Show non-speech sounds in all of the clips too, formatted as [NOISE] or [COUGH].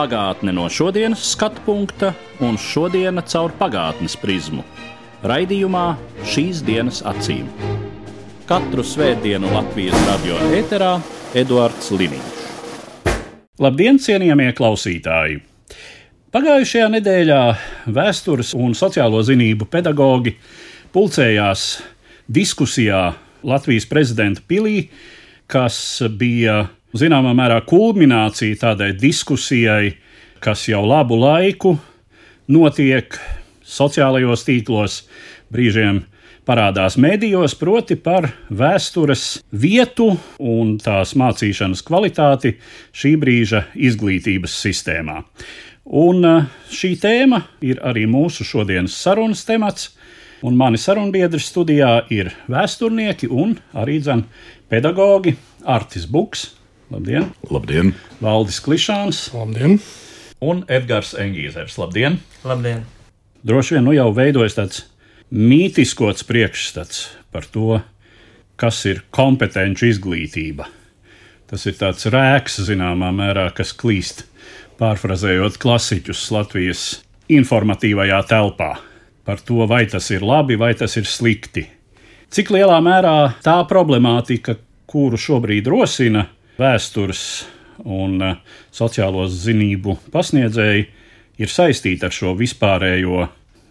Pagātne no šodienas skatu punkta un šodienas caur pagātnes prizmu. Raidījumā šīs dienas acīm. Katru svētdienu Latvijas radio eterā Eduards Liniņš. Labdien, cienījamie klausītāji! Pagājušajā nedēļā vēstures un sociālo zinību pedagoģi pulcējās diskusijā Latvijas prezidenta pilī, kas bija zināmā mērā kulminācija tādai diskusijai, kas jau labu laiku notiek sociālajos tīklos, brīžiem parādās medijos, proti par vēstures vietu un tās mācīšanas kvalitāti šī brīža izglītības sistēmā. Un eh, šī tēma ir arī mūsu šodienas sarunas temats. Un mani sarunbiedri studijā ir vēsturnieki un arī dzan pedagoģi Artis Buks, labdien, Labdien! Valdis Klišāns Labdien! un Edgars Engīzers, labdien! Labdien! Droši vien nu jau veidojas tāds mītiskots priekšstats par to, kas ir kompetenci izglītība. Tas ir tāds rēks, zināmā mērā, kas klīst, pārfrazējot klasiķus Latvijas informatīvajā telpā. Par to, vai tas ir labi vai tas ir slikti. Cik lielā mērā tā problemātika, kuru šobrīd rosina vēstures un eh, sociālo zinību pasniedzēji, ir saistīta ar šo vispārējo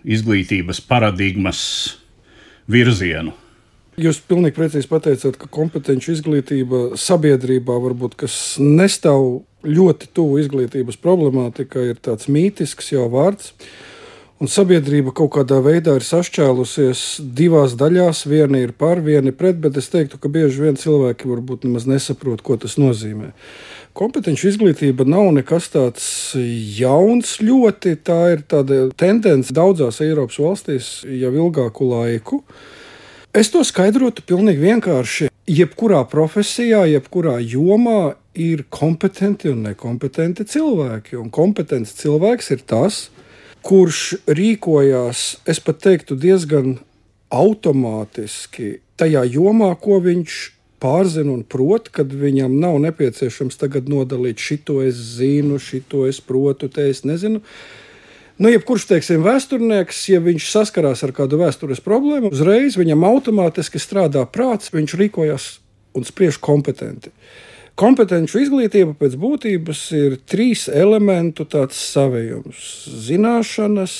izglītības paradigmas virzienu. Jūs pilnīgi precīzi pateicāt, ka kompetenci izglītība sabiedrībā, varbūt, kas nestāv ļoti tuvu izglītības problemātikai, ir tāds mītisks jau vārds. Un sabiedrība kaut kādā veidā ir sašķēlusies divās daļās. Viena ir par, viena ir pret, bet es teiktu, ka bieži vien cilvēki varbūt nemaz nesaprot, ko tas nozīmē. Kompetenci izglītība nav nekas tāds jauns ļoti. Tā ir tāda tendence daudzās Eiropas valstīs jau ilgāku laiku. Es to skaidrotu pilnīgi vienkārši. Jebkurā profesijā, jebkurā jomā ir kompetenti un nekompetenti cilvēki. Un kompetents cilvēks ir tas, kurš rīkojās, es pat teiktu, diezgan automātiski tajā jomā, ko viņš pārzina un prot, kad viņam nav nepieciešams tagad nodalīt šito es zinu, šito es protu, te es nezinu. Nu, jebkurš, teiksim, vēsturnieks, ja viņš saskarās ar kādu vēstures problēmu, uzreiz viņam automātiski strādā prāts, viņš rīkojas un spriež kompetenti. Kompetenci izglītība pēc būtības ir trīs elementu savējums - zināšanas,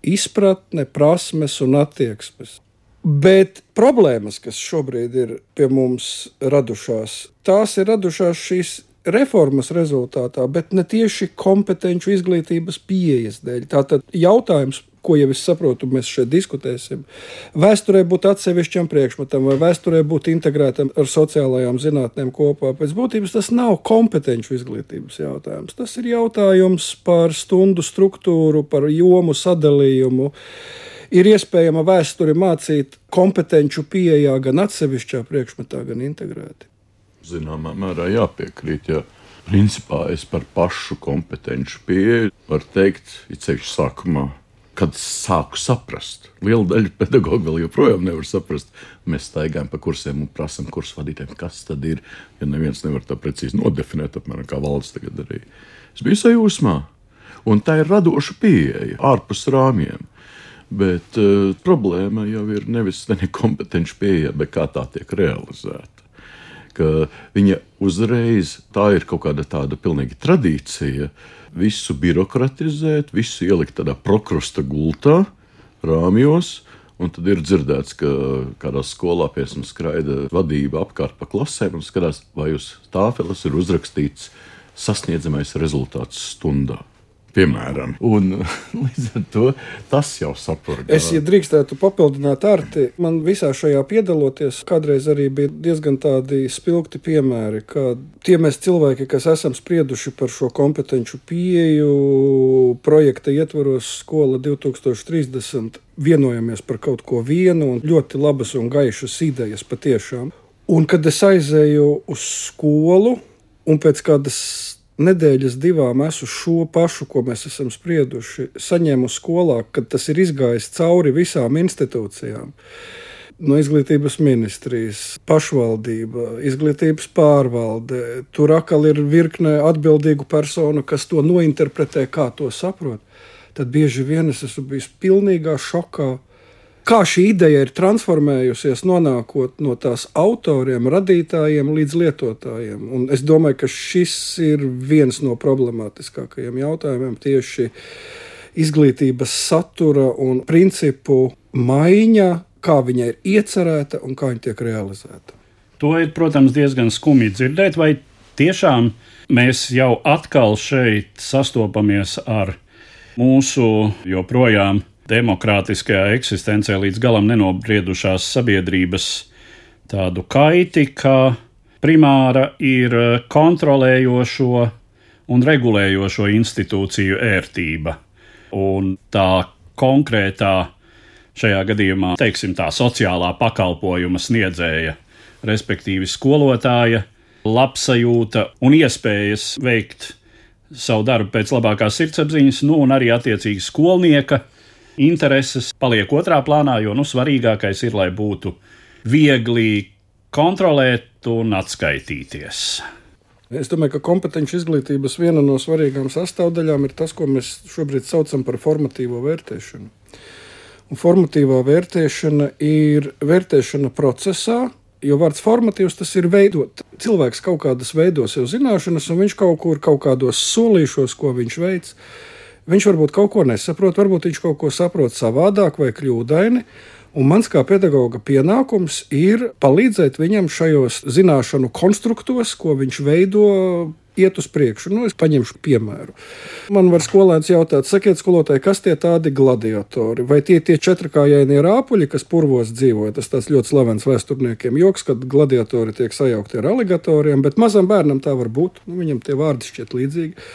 izpratne, prasmes un attieksmes. Bet problēmas, kas šobrīd ir pie mums radušās, tās ir radušās šīs reformas rezultātā, bet ne tieši kompetenci izglītības pieejas dēļ. Tātad jautājums, ko jau es saprotu, mēs šeit diskutēsim. Vēsturē būt atsevišķam priekšmetam, vai vēsturē būt integrētam ar sociālajām zinātnēm kopā. Pēc būtības tas nav kompetenci izglītības jautājums. Tas ir jautājums par stundu struktūru, par jomu sadalījumu. Ir iespējama vēsture mācīt kompetenci pieejā gan atsevišķā priekšmetā, gan integrēti. Zināmā mērā jāpiekrīt. Jā. Principā es par pašu kompetenci pieeju varu teikt, it sevišķi sākumā, kad sāku saprast. Liela daļa pedagoģa vēl joprojām nevar saprast. Mēs staigājam pa kursiem un prasām kursu vadītājiem, kas tad ir. Ja neviens nevar tā precīzi nodefinēt, apmēram kā valsts tagad arī. Es biju sajūsmā, un tā ir radoša pieeja ārpus rāmjiem. Bet uh, problēma jau ir nevis nekompetenci pieeja, bet kā tā tiek realizēta ka viņa uzreiz tā ir kaut kāda tāda pilnīga tradīcija. Visu birokratizēt, visu ielikt tādā prokrusta gultā, rāmjos. Un tad ir dzirdēts, ka kādā skolā piemēram skraida vadība apkārt pa klasēm un skatās, vai uz tāfeles ir uzrakstīts sasniedzamais rezultāts stundā. Piemēram, un [LAUGHS] līdz ar to tas jau saprot. Es, ja drīkstētu papildināt arti, man visā šajā piedaloties, kādreiz arī bija diezgan tādi spilgti piemēri, ka tie mēs cilvēki, kas esam sprieduši par šo kompetenci pieeju projekta ietvaros skola 2030, vienojamies par kaut ko vienu un ļoti labas un gaišas idejas patiešām. Un kad es aizēju uz skolu, un pēc kādas nedēļas divām esmu šo pašu, ko mēs esam sprieduši, saņēmu skolā, kad tas ir izgājis cauri visām institūcijām. No izglītības ministrijas, pašvaldība, izglītības pārvalde. Tur atkal ir virkne atbildīgu personu, kas to nointerpretē, kā to saprot. Tad bieži vien es esmu bijis pilnīgā šokā kā šī ideja ir transformējusies, nonākot no tās autoriem, radītājiem līdz lietotājiem. Un es domāju, ka šis ir viens no problemātiskākajiem jautājumiem tieši izglītības satura un principu maiņa, kā viņa ir iecerēta un kā viņa tiek realizēta. To ir, protams, diezgan skumji dzirdēt, vai tiešām mēs jau atkal šeit sastopamies ar mūsu joprojām demokrātiskajā eksistencē līdz galam nenobriedušās sabiedrības tādu kaiti, ka primāra ir kontrolējošo un regulējošo institūciju ērtība. Un tā konkrētā, šajā gadījumā, teiksim, tā sociālā pakalpojuma sniedzēja, respektīvi skolotāja, labsajūta un iespējas veikt savu darbu pēc labākās sirdsapziņas, nu, un arī attiecīgi skolnieka intereses paliek otrā plānā, jo nu, svarīgākais ir, lai būtu viegli kontrolēt un atskaitīties. Es domāju, ka kompetenci izglītības viena no svarīgām sastāvdaļām ir tas, ko mēs šobrīd saucam par formatīvo vērtēšanu. Un formatīvā vērtēšana ir vērtēšana procesā, jo vārds formatīvs tas ir veidot. Cilvēks kaut kādas veidos jau zināšanas, un viņš kaut kur kaut kādos solīšos, ko viņš veids, Viņš varbūt kaut ko nesaprot, varbūt viņš kaut ko saprot savādāk vai kļūdaini. Un mans kā pedagoga pienākums ir palīdzēt viņam šajos zināšanu konstruktos, ko viņš veido iet uz priekšu. Nu, es paņemšu piemēru. Man var skolēns jautāt, sakiet, skolotāji, kas tie tādi gladiatori? Vai tie tie četrkājainie rāpuļi, kas purvos dzīvo? Tas tāds ļoti slavens vēsturniekiem joks, kad gladiatori tiek sajaukti ar aligatoriem, bet mazam bērnam tā var būt. Nu, viņam tie vārdi šķiet līdzīgi.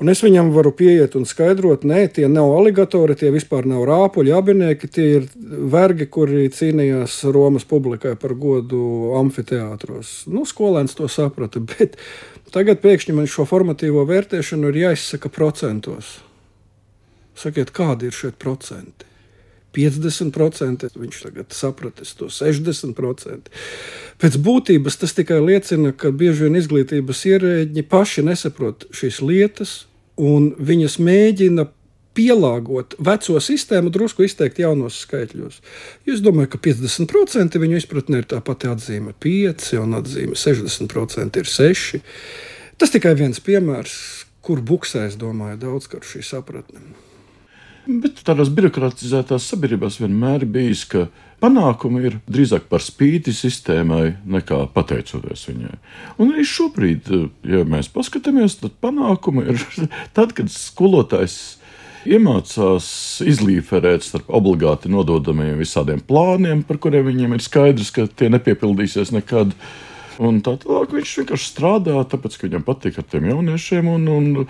Un es viņam varu pieiet un skaidrot, nē, tie nav aligatori, tie vispār nav rāpuļi, abinieki, tie ir vergi, kuri cīnījās Romas publikai par godu amfiteātros. Nu, skolēns to saprata, bet tagad pēkšņi man šo formatīvo vērtēšanu ir jāizsaka procentos. Sakiet, kādi ir šie procenti? 50%, viņš tagad sapratis to 60%. Pēc būtības tas tikai liecina, ka bieži vien izglītības ierēģi paši nesaprot šīs lietas, un viņas mēģina pielāgot veco sistēmu, drusku izteikt jaunos skaitļos. Es domāju, ka 50% viņu izpratnē ir tā pati atzīme 5, un atzīme 60% ir 6. Tas tikai viens piemērs, kur buksēs, domāju, daudz kā šī sapratne. Bet tādās birokratizētās sabiedrībās vienmēr bijis, ka panākumi ir drīzāk par spīti sistēmai nekā pateicoties viņai. Un arī šobrīd, ja mēs paskatāmies, tad panākumi ir [LAUGHS] tad, kad skolotājs iemācās izlīferēt starp obligāti nododamiem visādiem plāniem, par kuriem viņiem ir skaidrs, ka tie nepiepildīsies nekad. Un tā tālāk viņš vienkārši strādā, tāpēc, ka viņam patīk ar tiem jauniešiem. Un, un,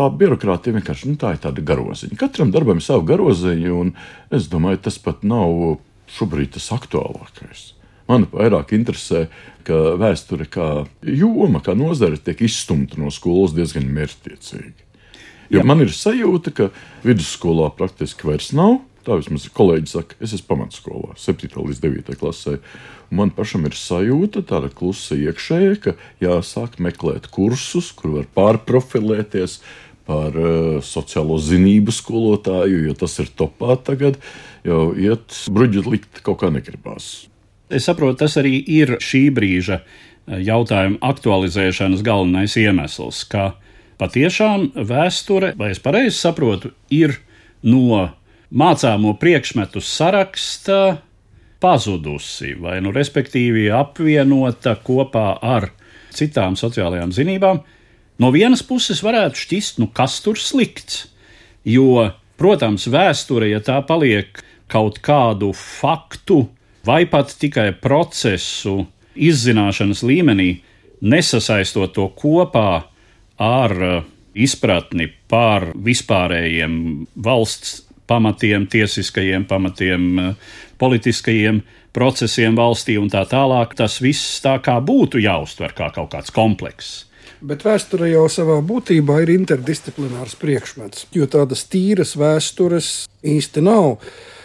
tā birokrātija vienkārši nu, tā ir tāda garoziņa. Katram darbam ir sava garoziņa, un es domāju, tas pat nav šobrīd tas aktuālākais. Man vairāk interesē, ka vēsture kā joma, kā nozare tiek izstumta no skolas diezgan mērķtiecīgi. Jo Jā. man ir sajūta, ka vidusskolā praktiski vairs nav. Tā vismaz kolēģi saka, es esmu pamatskolā, 7. līdz 9. klasē. Man pašam ir sajūta, tāda klusa iekšēja, ka jāsāk meklēt kursus, kur var pārprofilēties, par uh, sociālo zinību skolotāju, jo tas ir topā tagad, jau iet bruģi likt kaut kā negribās. Es saprotu, tas arī ir šī brīža eh, jautājuma aktualizēšanas galvenais iemesls, ka patiešām vēsture, vai es pareizi saprotu, ir no mācāmo priekšmetu saraksta pazudusi, vai nu respektīvi apvienota kopā ar citām sociālajām zinībām, No vienas puses varētu šķist, nu kas tur slikts, jo, protams, vēsture, ja tā paliek kaut kādu faktu vai pat tikai procesu izzināšanas līmenī, nesasaistot to kopā ar uh, izpratni par vispārējiem valsts pamatiem, tiesiskajiem pamatiem, uh, politiskajiem procesiem valstī un tā tālāk, tas viss tā kā būtu jāuztver kā kaut kāds komplekss. Bet vēsture jau savā būtībā ir interdisciplinārs priekšmets, jo tādas tīras vēstures īsti nav.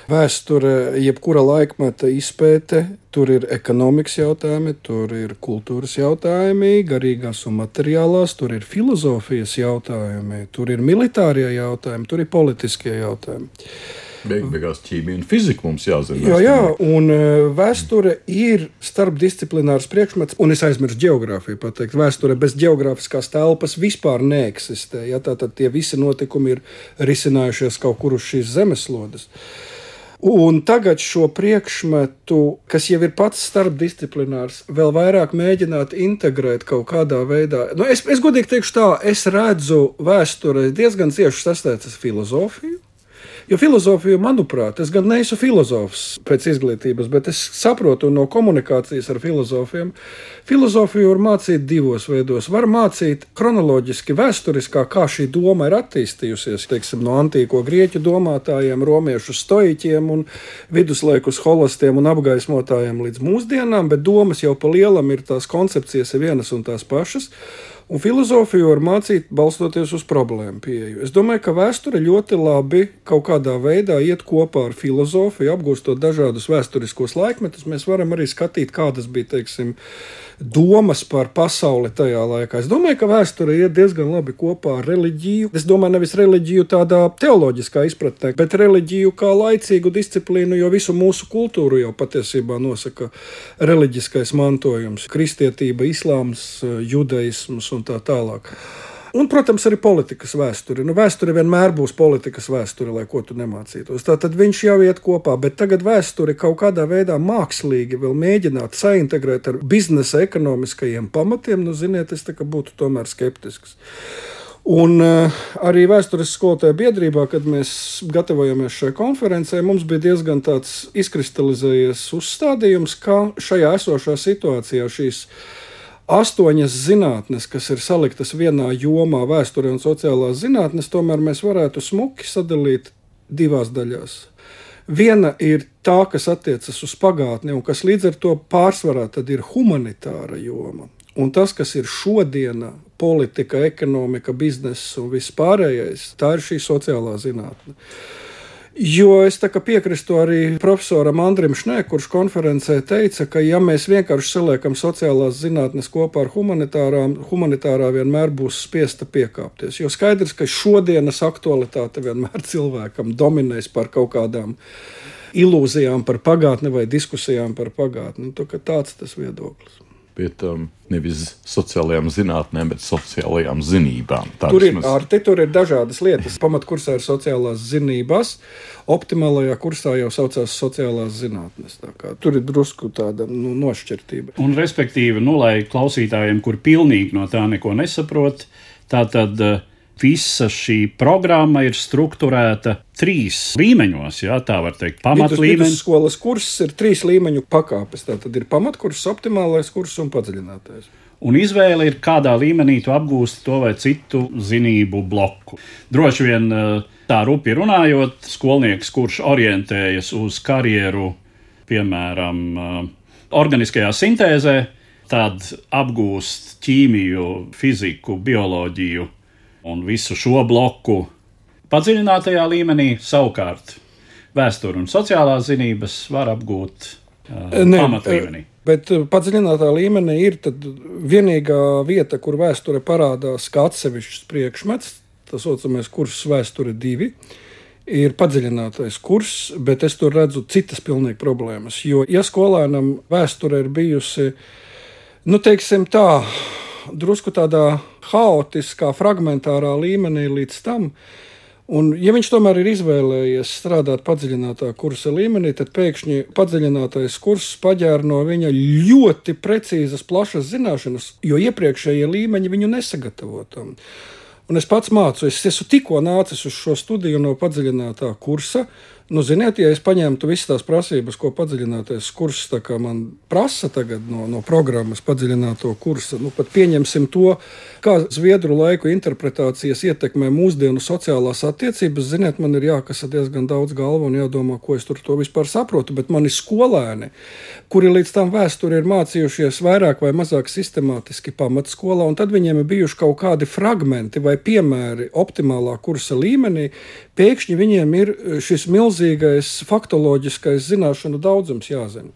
Vēsture, jebkura laikmeta izpēte, tur ir ekonomikas jautājumi, tur ir kultūras jautājumi, garīgās un materiālās, tur ir filozofijas jautājumi, tur ir militārie jautājumi, tur ir politiskie jautājumi. Beig, beigās ķīmija un fizika mums jāzina. Jā, jā, un e, vēsture ir starpdisciplinārs priekšmets, un es aizmirsu geogrāfiju pateikt. Vēsture bez geogrāfiskās telpas vispār neeksistē. Ja, Tātad tie visi notikumi ir risinājušies kaut kur uz šīs zemeslodes. Un tagad šo priekšmetu, kas jau ir pats starpdisciplinārs, vēl vairāk mēģināt integrēt kaut kādā veidā. Nu, es, es godīgi teikšu, tā, es redzu vēsturē diezgan cieši sasteigtas filozofiju. Jo filozofija, manuprāt, es gan neesmu filozofs pēc izglītības, bet es saprotu no komunikācijas ar filozofiem. Filozofiju var mācīt divos veidos. Var mācīt kronoloģiski, vēsturiskā, kā šī doma ir attīstījusies, teiksim, no antīko grieķu domātājiem, romiešu stoiķiem un viduslaikus holostiem un apgaismotājiem līdz mūsdienām, bet domas jau pa lielam ir tās koncepcijas vienas un tās pašas. Un filozofiju var mācīt balstoties uz problēmu pieeju. Es domāju, ka vēsture ļoti labi kaut kādā veidā iet kopā ar filozofiju, apgūstot dažādus vēsturiskos laikmetus. Mēs varam arī skatīt, kādas bija, teiksim, domas par pasauli tajā laikā. Es domāju, ka vēsture iet diezgan labi kopā ar reliģiju. Es domāju, nevis reliģiju tādā teoloģiskā izpratnē, bet reliģiju kā laicīgu disciplīnu, jo visu mūsu kultūru jau patiesībā nosaka reliģiskais mantojums - kristietība, islāms, judaisms un tā tālāk. Un, protams, arī politikas vēsture. Nu, vēsture vienmēr būs politikas vēsture, lai ko tu nemācītos. Tā tad viņš jau iet kopā, bet tagad vēsture kaut kādā veidā mākslīgi vēl mēģināt saintegrēt ar biznesa ekonomiskajiem pamatiem, nu, ziniet, es būtu tomēr skeptisks. Un uh, arī vēstures skolotāju biedrībā, kad mēs gatavojamies šai konferencē, mums bija diezgan tāds izkristalizējies uzstādījums, ka šajā esošā situācijā šīs astoņas zinātnes, kas ir saliktas vienā jomā, vēsture un sociālās zinātnes, tomēr mēs varētu smuki sadalīt divās daļās. Viena ir tā, kas attiecas uz pagātni, un kas līdz ar to pārsvarā ir humanitāra joma. Un tas, kas ir šodiena, politika, ekonomika, biznesa un viss pārējais, tā ir šī sociālā zinātne. Jo es piekrītu arī profesoram Andrim Šnē, kurš konferencē teica, ka ja mēs vienkārši saliekam sociālās zinātnes kopā ar humanitārām, humanitārā vienmēr būs spiesta piekāpties. Jo skaidrs, ka šodienas aktualitāte vienmēr [LAUGHS] cilvēkam dominēs par kaut kādām ilūzijām par pagātni vai diskusijām par pagātni. Nu, tāds tas viedoklis pie tam nevis sociālajām zinātnēm, bet sociālajām zinībām. Tā tur ir, ar, te, tur ir dažādas lietas. Pamatkursā ir sociālās zinības, optimālajā kursā jau saucās sociālās zinātnes. Tur ir drusku tāda nu, nošķirtība. Un, respektīvi, nu, lai klausītājiem, kur pilnīgi no tā neko nesaprot, tā tad. Uh, visa šī programma ir strukturēta trīs līmeņos. Jā, tā var teikt, pamatlīmenis. Skolas kurs ir trīs līmeņu pakāpes. Tā tad ir pamatkurs, optimālais kurs un padziļinātais. Un izvēle ir, kādā līmenī tu apgūsti to vai citu zinību bloku. Droši vien eh, tā rupi runājot, skolnieks, kurš orientējas uz karjeru, piemēram, eh, organiskajā sintēzē, tad apgūst ķīmiju, fiziku, bioloģiju, un visu šo bloku padziļinātajā līmenī savukārt vēsturi un sociālās zinības var apgūt uh, pamatlīmenī. Bet padziļinātā līmenī ir vienīgā vieta, kur vēsture parādās kā atsevišķs priekšmets, tas saucamais kurs vēsture divi. Ir padziļinātais kurs, bet es tur redzu citas pilnīgi problēmas. Jo, ja skolēnam vēsture ir bijusi, nu, teiksim tā, drusku tādā haotiskā, fragmentārā līmenī līdz tam. Un, ja viņš tomēr ir izvēlējies strādāt padziļinātā kursa līmenī, tad pēkšņi padziļinātais kurs paģēra no viņa ļoti precīzas, plašas zināšanas, jo iepriekšējie līmeņi viņu nesagatavotam. Un es pats mācos, es esmu tikko nācis uz šo studiju no padziļinātā kursa. Nu, ziniet, ja es paņemtu visas tās prasības, ko padziļinātais kurs man prasa tagad no, no programmas, padziļināto kursu, nu, pat pieņemsim to, kā zviedru laiku interpretācijas ietekmē mūsdienu sociālās attiecības. Ziniet, man ir jākasa diezgan daudz galva un jādomā, ko es tur to vispār saprotu. Bet mani skolēni, kuri līdz tam vēsturi ir mācījušies vairāk vai mazāk sistemātiski pamatskolā, un tad viņiem ir bijuši kaut kādi fragmenti vai piemēri optimālā kursa līmenī, pēkšņi viņiem ir e, šis milzīgais faktoloģiskais zināšanu daudzums jāzina.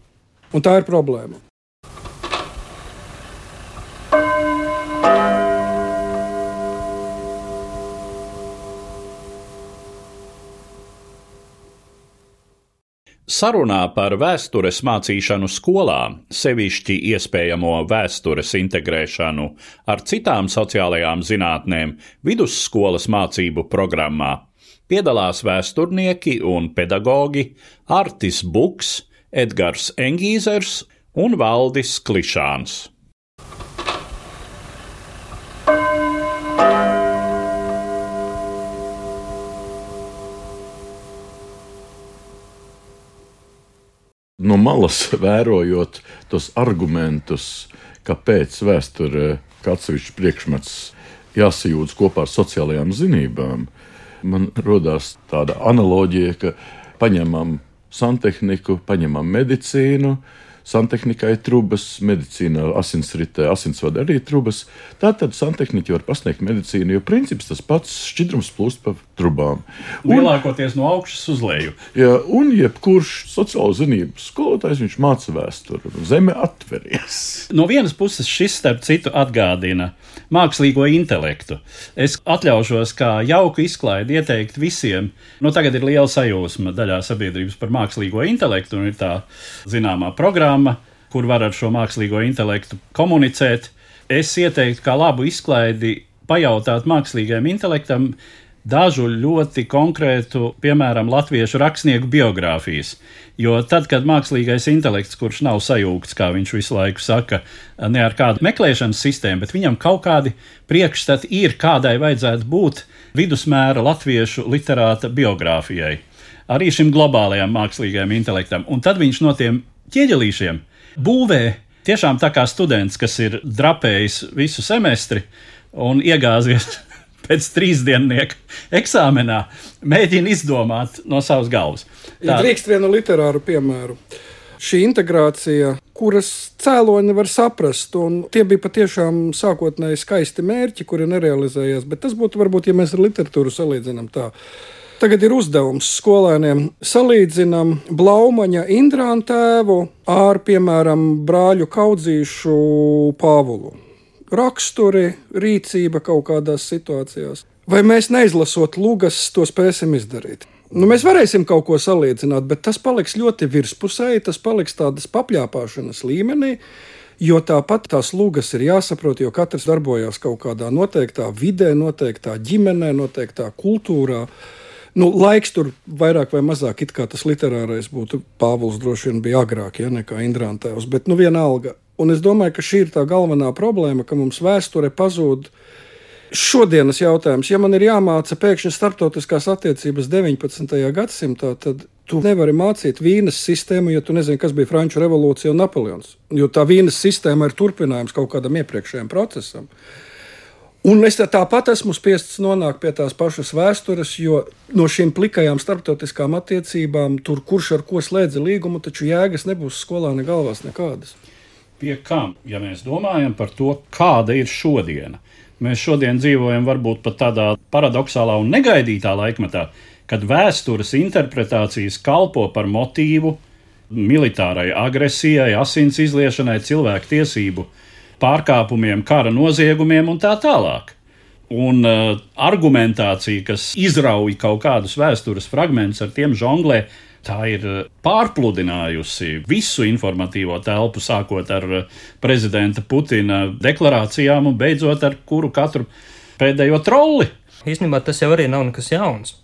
Un tā ir problēma. Sarunā par vēstures mācīšanu skolā, sevišķi iespējamo vēstures integrēšanu ar citām sociālajām zinātnēm vidusskolas mācību programmā, piedalās vēsturnieki un pedagoģi Artis Buks, Edgars Engīzers un Valdis Klišāns. No malas [LAUGHS] vērojot tos argumentus, kāpēc vēsture kā atsevišķs priekšmets jāsajūtas kopā ar sociālajām zinībām, man radās tāda analoģija, ka paņemam santehniku, paņemam medicīnu, Santehnikai ir trubas, medicīnā asinsritē, asinsvada arī trubas. Tātad santehniķi var pasniegt medicīnu, jo princips tas pats šķidrums plūst pa trubām. Lielākoties no augšas uz leju. Jā, un jebkurš sociālo zinību skolotājs viņš māca vēsturi. Zeme atveries. No vienas puses šis, starp citu, atgādina mākslīgo intelektu. Es atļaušos kā jauku izklaidi ieteikt visiem. Nu, tagad ir liela sajūsma daļā sabiedrības par mākslīgo intelektu, un ir tā zināmā programma, kur var ar šo mākslīgo intelektu komunicēt. Es ieteiktu, kā labu izklaidi, pajautāt mākslīgajam intelektam, dažu ļoti konkrētu, piemēram, latviešu rakstnieku biogrāfijas. Jo tad, kad mākslīgais intelekts, kurš nav sajūgts, kā viņš visu laiku saka, ne ar kādu meklēšanas sistēmu, bet viņam kaut kādi priekšstati ir, kādai vajadzētu būt vidusmēra latviešu literāta biogrāfijai, arī šim globālajam mākslīgajam intelektam. Un tad viņš no tiem ķieģelīšiem būvē tiešām tā kā students, kas ir drapējis visu semestri un iegāzies [LAUGHS] pēc trīsdiennieka eksāmenā mēģina izdomāt no savas galvas. Tā. Ja drīkst vienu literāru piemēru. Šī integrācija, kuras cēloņi var saprast, un tie bija patiešām sākotnēji skaisti mērķi, kuri nerealizējās, bet tas būtu varbūt, ja mēs ar literatūru salīdzinām tā. Tagad ir uzdevums skolēniem salīdzinām Blaumaņa Indrāna tēvu ar, piemēram, brāļu kaudzīšu Pāvulu raksturi, rīcība kaut kādās situācijās. Vai mēs neizlasot lugas, to spēsim izdarīt? Nu, mēs varēsim kaut ko salīdzināt, bet tas paliks ļoti virspusēji, tas paliks tādas papļāpāšanas līmenī. Jo tāpat tās lūgas ir jāsaprot, jo katrs darbojas kaut kādā noteiktā vidē, noteiktā ģimenē, noteiktā kultūrā. Nu, laiks tur vairāk vai mazāk it kā tas literārais būtu. Pāvils droši vien bija agrāk, ja nekā Indrāntēvs, bet nu vienalga. Un es domāju, ka šī ir tā galvenā problēma, ka mums vēsture pazūd. Šodienas jautājums, ja man ir jāmāca pēkšņi starptautiskās attiecības 19. gadsimtā, tad tu nevari mācīt vīnas sistēmu, ja tu nezini, kas bija Franču revolūcija un Napoleons. Jo tā vīnas sistēma ir turpinājums kaut kādam iepriekšējam procesam. Un es tāpat esmu spiests nonākt pie tās pašas vēstures, jo no šīm plikajām starptautiskām attiecībām, tur kurš ar ko slēdza līgumu, taču jēgas nebūs skolā ne galvās nekādas pie kam, ja mēs domājam par to, kāda ir šodiena. Mēs šodien dzīvojam varbūt pat tādā paradoxālā un negaidītā laikmetā, kad vēstures interpretācijas kalpo par motīvu militārai agresijai, asins izliešanai, cilvēku tiesību pārkāpumiem, kara noziegumiem un tā tālāk. Un uh, argumentācija, kas izrauj kaut kādus vēstures fragmentus, ar tiem žonglē, Tā ir eh, pārpludinājusi visu informatīvo telpu, sākot ar eh, prezidenta Putina deklarācijām un beidzot ar kuru katru pēdējo trolli. Īstenībā tas jau arī nav nekas jauns.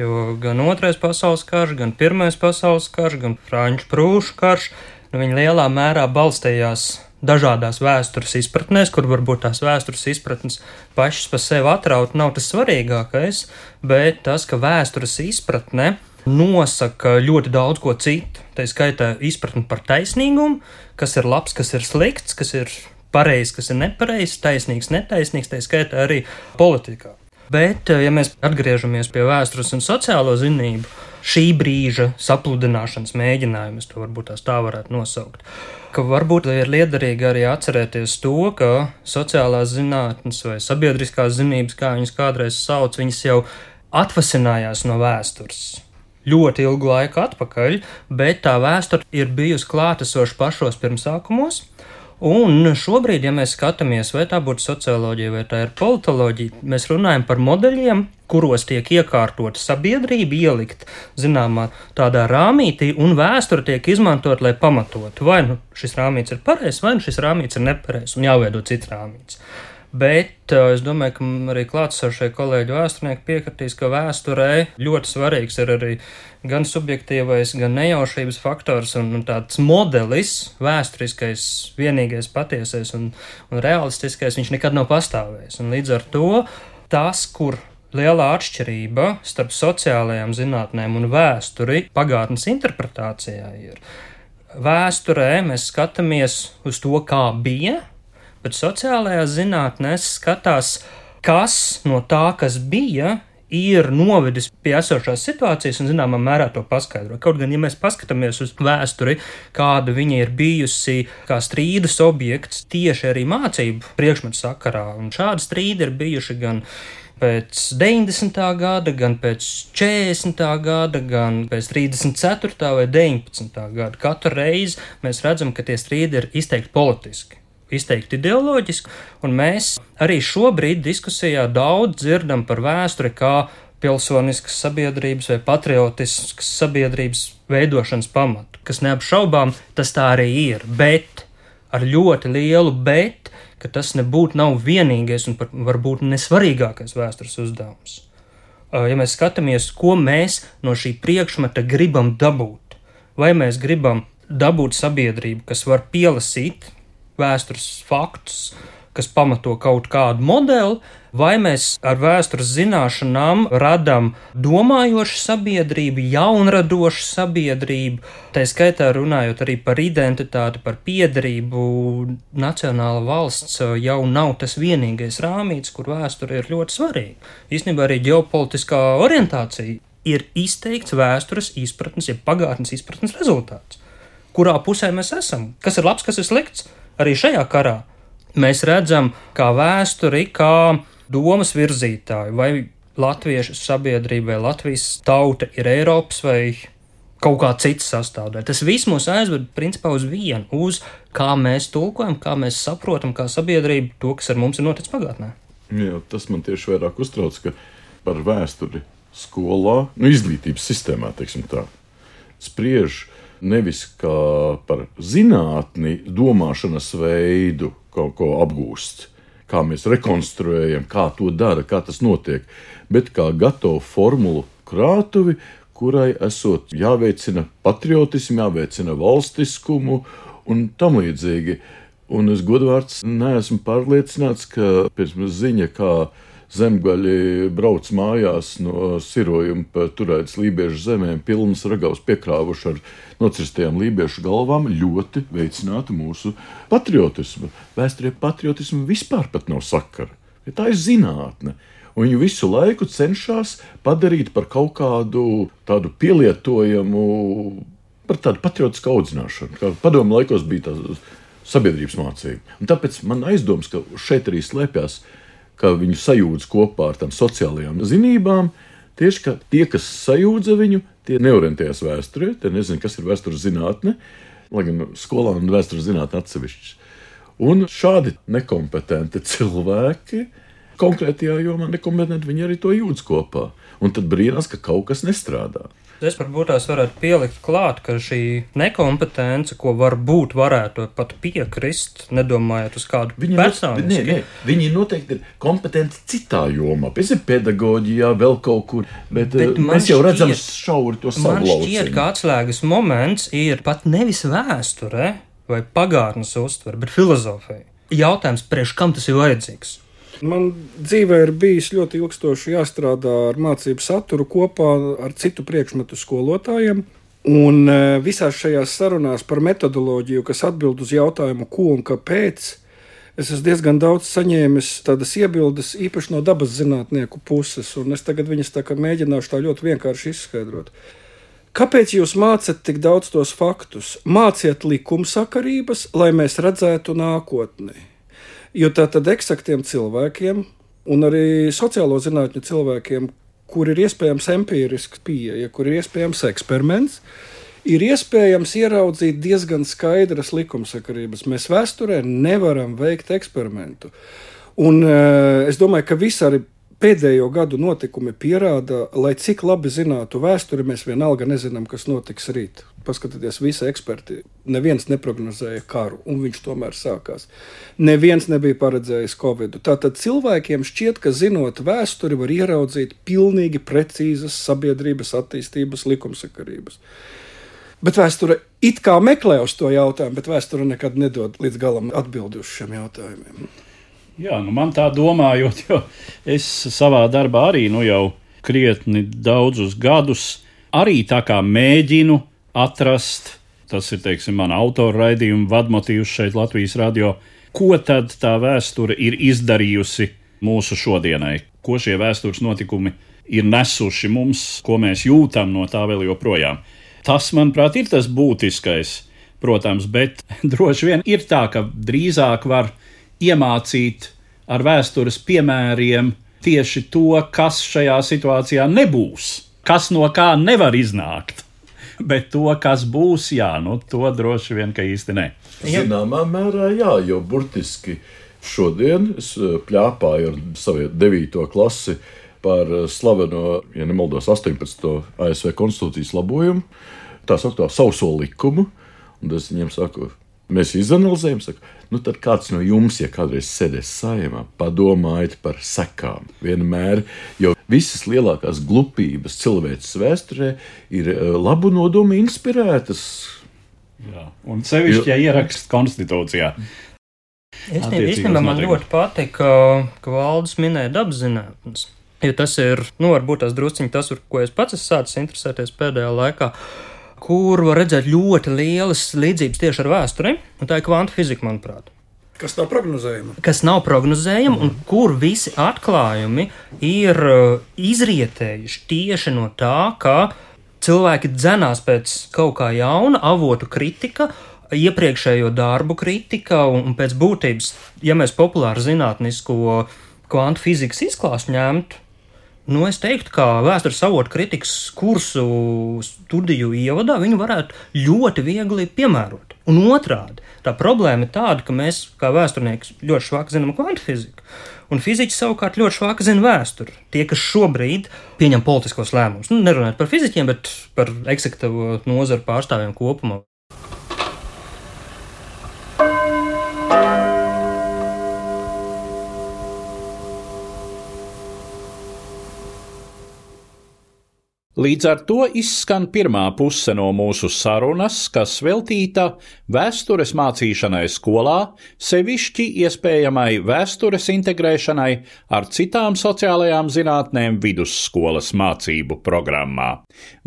Jo gan Otrais pasaules karš, gan Pirmais pasaules karš, gan Franču prūšu karš, nu, viņi lielā mērā balstījās dažādās vēstures izpratnēs, kur varbūt tās vēstures izpratnes pašas par sevi atraut nav tas svarīgākais, bet tas, ka vēstures izpratne nosaka ļoti daudz ko citu. Tā skaitā izpratni par taisnīgumu, kas ir labs, kas ir slikts, kas ir pareizs, kas ir nepareizs, taisnīgs, netaisnīgs, tā skaitā arī politikā. Bet, ja mēs atgriežamies pie vēstures un sociālo zinību, šī brīža sapludināšanas mēģinājumus, to varbūt tā varētu nosaukt. Ka varbūt ir liederīgi arī atcerēties to, ka sociālās zinātnes vai sabiedriskās zinības, kā viņas kādreiz sauc, viņas jau atvasinājās no vēstures ļoti ilgu laiku atpakaļ, bet tā vēsture ir bijusi klātesoša pašos pirmsākumos. Un šobrīd, ja mēs skatāmies, vai tā būtu socioloģija vai tā ir politoloģija, mēs runājam par modeļiem, kuros tiek iekārtota sabiedrība, ielikt zināmā tādā rāmītī, un vēsture tiek izmantot, lai pamatotu, vai nu šis rāmīts ir pareizs, vai nu šis rāmīts ir nepareizs, un jāveido cits rāmīts. Bet uh, es domāju, ka arī klātsošie kolēģi vēsturnieki piekritīs, ka vēsturē ļoti svarīgs ir arī gan subjektīvais, gan nejaušības faktors un, un tāds modelis, vēsturiskais, vienīgais patiesais un, un realistiskais, viņš nekad nav pastāvējis. Un līdz ar to tas, kur liela atšķirība starp sociālajām zinātnēm un vēsturi pagātnes interpretācijā ir. Vēsturē mēs skatāmies uz to, kā bija, bet sociālajās zinātnēs skatās, kas no tā, kas bija, ir novedis pie esošās situācijas un, zināmā mērā, to paskaidro. Kaut gan, ja mēs paskatāmies uz vēsturi, kāda viņa ir bijusi, kā strīdus objekts tieši arī mācību priekšmetu sakarā, un šādi strīdi ir bijuši gan pēc 90. gada, gan pēc 40. gada, gan pēc 34. vai 19. gada. Katru reizi mēs redzam, ka tie strīdi ir izteikti politiski izteikti ideoloģiski, un mēs arī šobrīd diskusijā daudz dzirdam par vēsturi kā pilsoniskas sabiedrības vai patriotiskas sabiedrības veidošanas pamatu, kas neapšaubām tas tā arī ir, bet ar ļoti lielu bet, ka tas nebūtu nav vienīgais un varbūt nesvarīgākais vēstures uzdevums. Ja mēs skatāmies, ko mēs no šī priekšmeta gribam dabūt, vai mēs gribam dabūt sabiedrību, kas var pielasīt vēstures faktus, kas pamato kaut kādu modeli, vai mēs ar vēstures zināšanām radām domājošu sabiedrību, jaunradošu sabiedrību, tā skaitā runājot arī par identitāti, par piedarību. Nacionāla valsts jau nav tas vienīgais rāmīts, kur vēsture ir ļoti svarīga. Īstenībā arī ģeopolitiskā orientācija ir izteikts vēstures izpratnes, ja pagātnes izpratnes rezultāts. Kurā pusē mēs esam? Kas ir labs, kas ir slikts? Arī šajā karā mēs redzam, kā vēsturi, kā domas virzītāju, vai latviešu sabiedrība vai Latvijas tauta ir Eiropas vai kaut kā cits sastāvdaļa. Tas viss mūs aizved principā uz vienu, uz kā mēs tulkojam, kā mēs saprotam, kā sabiedrība to, kas ar mums ir noticis pagātnē. Jā, tas man tieši vairāk uztrauc, ka par vēsturi skolā, nu, izglītības sistēmā, teiksim tā, spriež nevis kā par zinātni, domāšanas veidu kaut ko apgūst, kā mēs rekonstruējam, kā to dara, kā tas notiek, bet kā gatavu formulu krātuvi, kurai esot jāveicina patriotismu, jāveicina valstiskumu un tam līdzīgi. Un es godvārds neesmu pārliecināts, ka pirms ziņa, kā zemgaļi brauc mājās no sirojuma pa turētas lībiešu zemēm, pilnas ragavas piekrāvuši ar nocirstiem lībiešu galvām, ļoti veicinātu mūsu patriotismu. Vēsturē patriotismu vispār pat nav sakara. Ja tā ir zinātne. Un viņi visu laiku cenšas padarīt par kaut kādu tādu pielietojamu, par tādu patriotisku audzināšanu. Kā padomu laikos bija tā sabiedrības mācība. Un tāpēc man aizdoms, ka šeit arī slēpjas ka viņu sajūdz kopā ar tām sociālajām zinībām. Tieši ka tie, kas sajūdza viņu, tie neorientējas vēsturē, tie nezina, kas ir vēstures zinātne, lai gan skolā un vēstures zinātne atsevišķas. Un šādi nekompetenti cilvēki konkrētajā jomā nekompetenti, viņi arī to jūtas kopā. Un tad brīnās, ka kaut kas nestrādā. Es varbūt tās varētu pielikt klāt, ka šī nekompetence, ko varbūt varētu pat piekrist, nedomājot uz kādu nē, nē, viņi noteikti ir kompetenti citā jomā, piemēram, pedagoģijā, vēl kaut kur. Bet, Bet man mēs jau redzam, šķiet- šauri to Man savu šķiet, ka atslēgas moments ir pat nevis vēsture vai pagātnes uztvere, bet filozofija. Jautājums, priekš kam tas ir vajadzīgs? Man dzīvē ir bijis ļoti ilgstoši jāstrādā ar mācību saturu kopā ar citu priekšmetu skolotājiem. Un e, visās šajās sarunās par metodoloģiju, kas atbild uz jautājumu, ko un kāpēc, es esmu diezgan daudz saņēmis tādas iebildes, īpaši no dabas zinātnieku puses. Un es tagad viņas tā mēģināšu tā ļoti vienkārši izskaidrot. Kāpēc jūs mācāt tik daudz tos faktus? Māciet likumsakarības, lai mēs redzētu nākotni. Jo tā tad eksaktiem cilvēkiem, un arī sociālo zinātņu cilvēkiem, kur ir iespējams empirisks pieeja, kur ir iespējams eksperiments, ir iespējams ieraudzīt diezgan skaidras likumsakarības. Mēs vēsturē nevaram veikt eksperimentu. Un, uh, es domāju, ka visi arī pēdējo gadu notikumi pierāda, lai cik labi zinātu vēsturi, mēs vienalga nezinām, kas notiks rīt. Paskatieties, visi eksperti. Neviens neprognozēja karu, un viņš tomēr sākās. Neviens nebija paredzējis Covid. Tātad cilvēkiem šķiet, ka zinot vēsturi, var ieraudzīt pilnīgi precīzas sabiedrības attīstības likumsakarības. Bet vēsture it kā meklē uz to jautājumu, bet vēsture nekad nedod līdz galam atbildi uz šiem jautājumiem. Jā, nu man tā domājot, jo es savā darbā arī nu jau krietni daudzus gadus arī tā kā mēģinu atrast, tas ir, teiksim, mana autora raidījuma vadmotīvs šeit Latvijas radio, ko tad tā vēsture ir izdarījusi mūsu šodienai, ko šie vēstures notikumi ir nesuši mums, ko mēs jūtam no tā vēl joprojām. Tas, manuprāt, ir tas būtiskais, protams, bet [LAUGHS] droši vien ir tā, ka drīzāk var iemācīt ar vēstures piemēriem tieši to, kas šajā situācijā nebūs, kas no kā nevar iznākt. [LAUGHS] Bet to, kas būs, jā, nu, to droši vien, ka īsti ne. Zināmā mērā, jā, jo burtiski šodien es eh, plāpāju ar savu 9. klasi par eh, slaveno, ja nemaldos, 18. ASV konstitūcijas labojumu, tā saucamo sauso likumu. Un es viņiem saku, mēs izanalizējam, saku, nu tad kāds no jums, ja kādreiz sēdēs saimā, padomājiet par sekām. Vienmēr, jo visas lielākās glupības cilvēces vēsturē ir eh, labu nodomu inspirētas. Jā. Un sevišķi, ja ieraksts konstitūcijā. Attiecīgos īstenībā man noteikumus. ļoti patīk, ka, ka valdes minēja dabas zinātnes. Jo tas ir, nu, varbūt tas drusciņš tas, ar ko es pats esmu sācis interesēties pēdējā laikā, kur var redzēt ļoti lielas līdzības tieši ar vēsturi, un tā ir kvanta fizika, manuprāt. Kas nav prognozējama? Kas nav prognozējama, un kur visi atklājumi ir uh, izrietējuši tieši no tā, ka cilvēki dzenās pēc kaut kā jauna, avotu kritika, iepriekšējo darbu kritika, un, un pēc būtības, ja mēs populāru zinātnisko kvantu fizikas izklāstu ņemtu, Nu, es teiktu, ka vēstures avotu kritikas kursu studiju ievadā viņu varētu ļoti viegli piemērot. Un otrādi, tā problēma ir tāda, ka mēs, kā vēsturnieki, ļoti švaki zinām kvantu fiziku, un fiziķi savukārt ļoti švaki zina vēsturi. Tie, kas šobrīd pieņem politiskos lēmumus, nu, nerunājot par fizikiem, bet par eksaktīvo nozaru pārstāvjiem kopumā. Līdz ar to izskan pirmā puse no mūsu sarunas, kas veltīta vēstures mācīšanai skolā, sevišķi iespējamai vēstures integrēšanai ar citām sociālajām zinātnēm vidusskolas mācību programmā.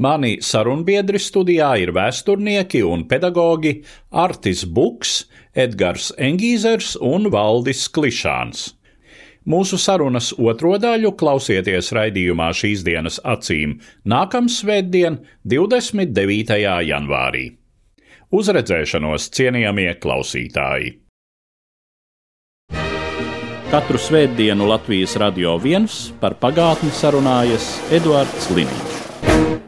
Mani sarunbiedri studijā ir vēsturnieki un pedagogi Artis Buks, Edgars Engīzers un Valdis Klišāns. Mūsu sarunas otro daļu klausieties raidījumā šīs dienas acīm nākamā svētdien, 29. janvārī. Uz redzēšanos, cienījamie klausītāji! Katru svētdienu Latvijas radio viens par pagātni sarunājas Eduards Liniņš.